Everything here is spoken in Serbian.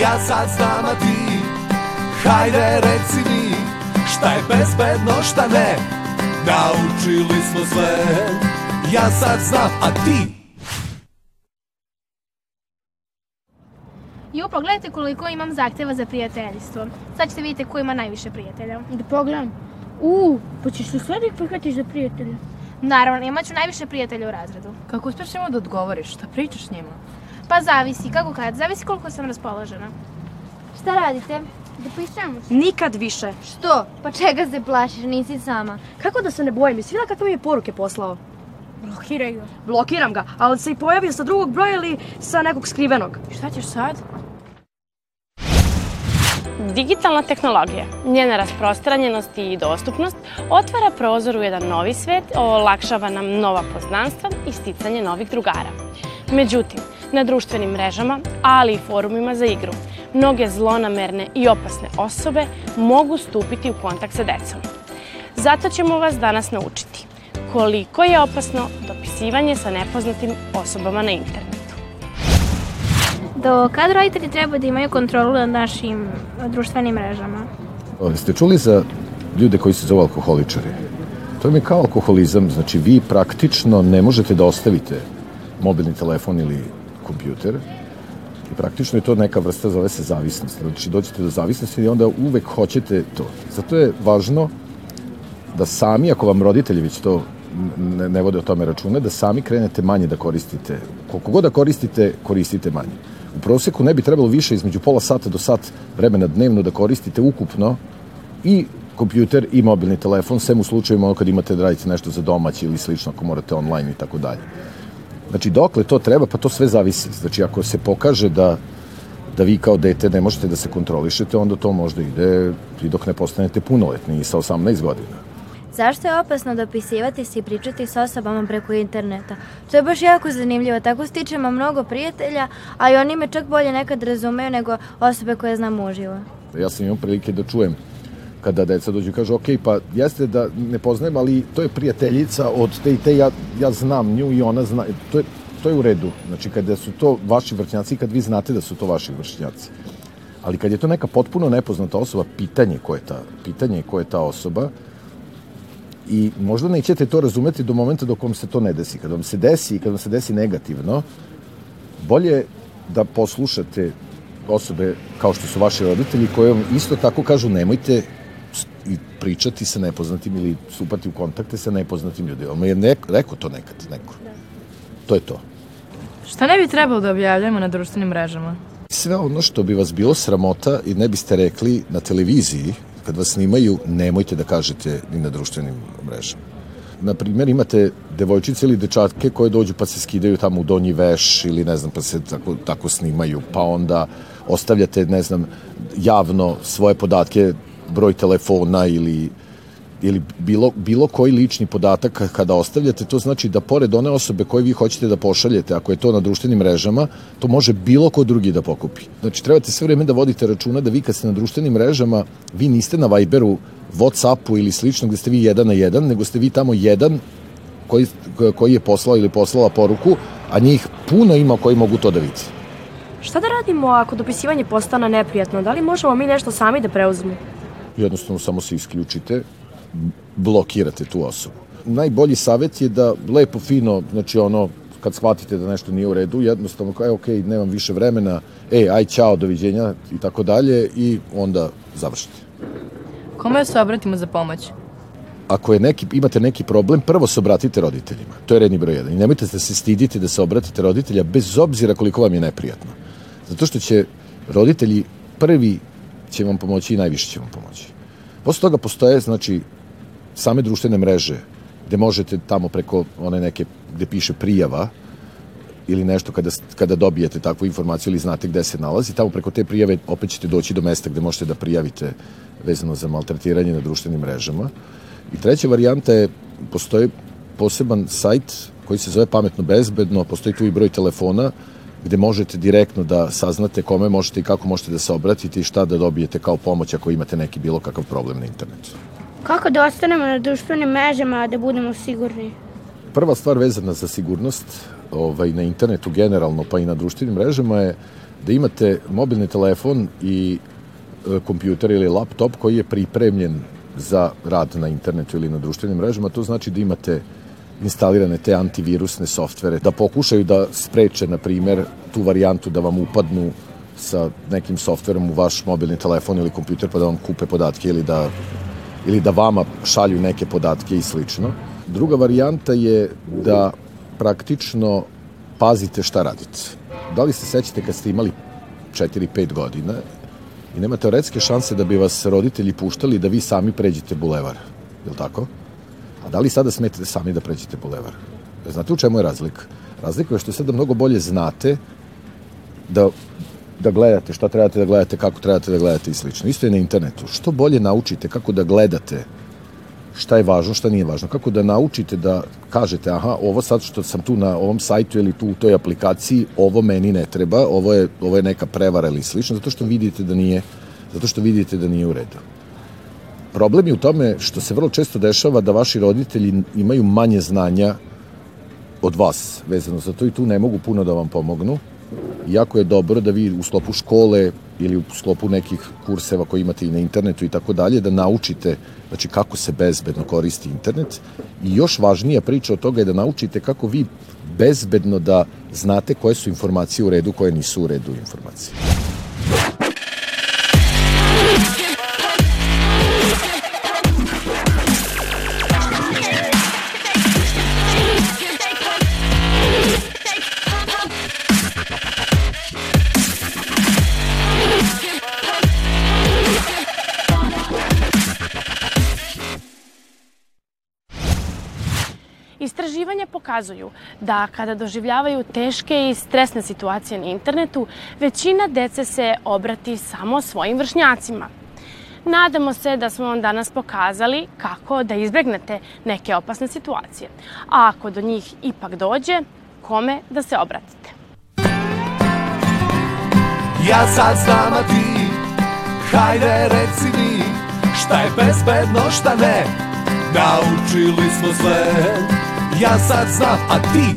Ja sad znam a ti Hajde reci mi Šta je bezbedno šta ne Naučili smo sve Ja sad znam a ti Jo, pogledajte koliko imam zahteva za prijateljstvo. Sad ćete vidjeti ko ima najviše prijatelja. Da pogledam. U, pa ćeš sad ih prihvatiš za prijatelja. Naravno, imat ću najviše prijatelja u razredu. Kako uspeš njima da odgovoriš? Šta pričaš njima? Pa zavisi, kako kad, zavisi koliko sam raspoložena. Šta radite? Da pisamo se. Nikad više. Što? Pa čega se plašiš, nisi sama. Kako da se ne bojim? Jesi vidjela kakve mi je poruke poslao? Blokiraj ga. Blokiram ga, ali se i pojavio sa drugog broja ili sa nekog skrivenog. Šta ćeš sad? Digitalna tehnologija, njena rasprostranjenost i dostupnost otvara prozor u jedan novi svet, olakšava nam nova poznanstva i sticanje novih drugara. Međutim, na društvenim mrežama, ali i forumima za igru, mnoge zlonamerne i opasne osobe mogu stupiti u kontakt sa decom. Zato ćemo vas danas naučiti koliko je opasno dopisivanje sa nepoznatim osobama na internetu. Do kad roditelji treba da imaju kontrolu nad našim društvenim mrežama? Ste čuli za ljude koji se zove alkoholičari? To je kao alkoholizam, znači vi praktično ne možete da ostavite mobilni telefon ili kompjuter i praktično je to neka vrsta, zove se zavisnost. Znači dođete do zavisnosti i onda uvek hoćete to. Zato je važno da sami, ako vam roditelji već to ne, ne vode o tome računa, da sami krenete manje da koristite. Koliko god da koristite, koristite manje. U proseku ne bi trebalo više između pola sata do sat vremena dnevno da koristite ukupno i kompjuter i mobilni telefon, sem u slučajima ono kad imate da radite nešto za domać ili slično, ako morate online i tako dalje. Znači, dokle to treba, pa to sve zavisi. Znači, ako se pokaže da da vi kao dete ne možete da se kontrolišete, onda to možda ide i dok ne postanete punoletni i sa 18 godina. Zašto je opasno dopisivati se i pričati s osobama preko interneta? To je baš jako zanimljivo, tako stičemo mnogo prijatelja, a i oni me čak bolje nekad razumeju nego osobe koje znam uživo. Ja sam imao prilike da čujem kada deca dođu i kažu, ok, pa jeste da ne poznajem, ali to je prijateljica od te i te, ja, ja znam nju i ona zna, to je, to je u redu. Znači, kada su to vaši vršnjaci, kad vi znate da su to vaši vršnjaci. Ali kad je to neka potpuno nepoznata osoba, pitanje ko je ta, pitanje ko je ta osoba, i možda nećete to razumeti do momenta dok vam se to ne desi. Kad vam se desi i kad vam se desi negativno, bolje da poslušate osobe kao što su vaši roditelji koji vam isto tako kažu nemojte i pričati sa nepoznatim ili stupati u kontakte sa nepoznatim ljudima. Vam je neko, rekao to nekad, neko. Da. To je to. Šta ne bi trebalo da objavljamo na društvenim mrežama? Sve ono što bi vas bilo sramota i ne biste rekli na televiziji, kad vas snimaju, nemojte da kažete ni na društvenim mrežama. Na primjer, imate devojčice ili dečatke koje dođu pa se skidaju tamo u donji veš ili ne znam, pa se tako, tako snimaju, pa onda ostavljate, ne znam, javno svoje podatke, broj telefona ili ili bilo, bilo koji lični podatak kada ostavljate, to znači da pored one osobe koje vi hoćete da pošaljete, ako je to na društvenim mrežama, to može bilo ko drugi da pokupi. Znači, trebate sve vreme da vodite računa da vi kad ste na društvenim mrežama, vi niste na Viberu, Whatsappu ili slično gde ste vi jedan na jedan, nego ste vi tamo jedan koji, koji je poslao ili poslala poruku, a njih puno ima koji mogu to da vidi. Šta da radimo ako dopisivanje postane neprijatno? Da li možemo mi nešto sami da preuzmemo? Jednostavno samo se isključite, blokirate tu osobu. Najbolji savet je da lepo, fino, znači ono, kad shvatite da nešto nije u redu, jednostavno kao, e, ok, nemam više vremena, e, aj, čao, doviđenja i tako dalje i onda završite. Kome se obratimo za pomoć? Ako je neki, imate neki problem, prvo se obratite roditeljima. To je redni broj jedan. I nemojte da se stidite da se obratite roditelja bez obzira koliko vam je neprijatno. Zato što će roditelji prvi će vam pomoći i najviše će vam pomoći. Posle toga postoje, znači, same društvene mreže, gde možete tamo preko one neke, gde piše prijava, ili nešto kada, kada dobijete takvu informaciju ili znate gde se nalazi, tamo preko te prijave opet ćete doći do mesta gde možete da prijavite vezano za maltretiranje na društvenim mrežama. I treća varijanta je, postoji poseban sajt koji se zove Pametno bezbedno, postoji tu i broj telefona gde možete direktno da saznate kome možete i kako možete da se obratite i šta da dobijete kao pomoć ako imate neki bilo kakav problem na internetu. Kako da ostanemo na društvenim mrežama da budemo sigurni? Prva stvar vezana za sigurnost ovaj, na internetu generalno pa i na društvenim mrežama je da imate mobilni telefon i e, kompjuter ili laptop koji je pripremljen za rad na internetu ili na društvenim mrežama, to znači da imate instalirane te antivirusne softvere, da pokušaju da spreče, na primer, tu varijantu da vam upadnu sa nekim softverom u vaš mobilni telefon ili kompjuter pa da vam kupe podatke ili da, ili da vama šalju neke podatke i slično. Druga varijanta je da praktično pazite šta radite. Da li se sećate kad ste imali 4-5 godina i nema teoretske šanse da bi vas roditelji puštali da vi sami pređete bulevar, je li tako? A da li sada smete sami da pređete bulevar? Znate u čemu je razlika? Razlika je što sada mnogo bolje znate da da gledate, šta trebate da gledate, kako trebate da gledate i slično. Isto je na internetu. Što bolje naučite kako da gledate šta je važno, šta nije važno. Kako da naučite da kažete, aha, ovo sad što sam tu na ovom sajtu ili tu u toj aplikaciji, ovo meni ne treba, ovo je, ovo je neka prevara ili slično, zato što vidite da nije, zato što vidite da nije u redu. Problem je u tome što se vrlo često dešava da vaši roditelji imaju manje znanja od vas vezano za to i tu ne mogu puno da vam pomognu. Jako je dobro da vi u sklopu škole ili u sklopu nekih kurseva koji imate i na internetu i tako dalje, da naučite znači kako se bezbedno koristi internet i još važnija priča od toga je da naučite kako vi bezbedno da znate koje su informacije u redu, koje nisu u redu informacije. Pokazuju da kada doživljavaju teške i stresne situacije na internetu, većina dece se obrati samo svojim vršnjacima. Nadamo se da smo vam danas pokazali kako da izbegnete neke opasne situacije. A ako do njih ipak dođe, kome da se obratite? Ja sad znam, a ti Hajde reci mi Šta je bezbedno, šta ne Naučili smo sve Ja sad znam, a ti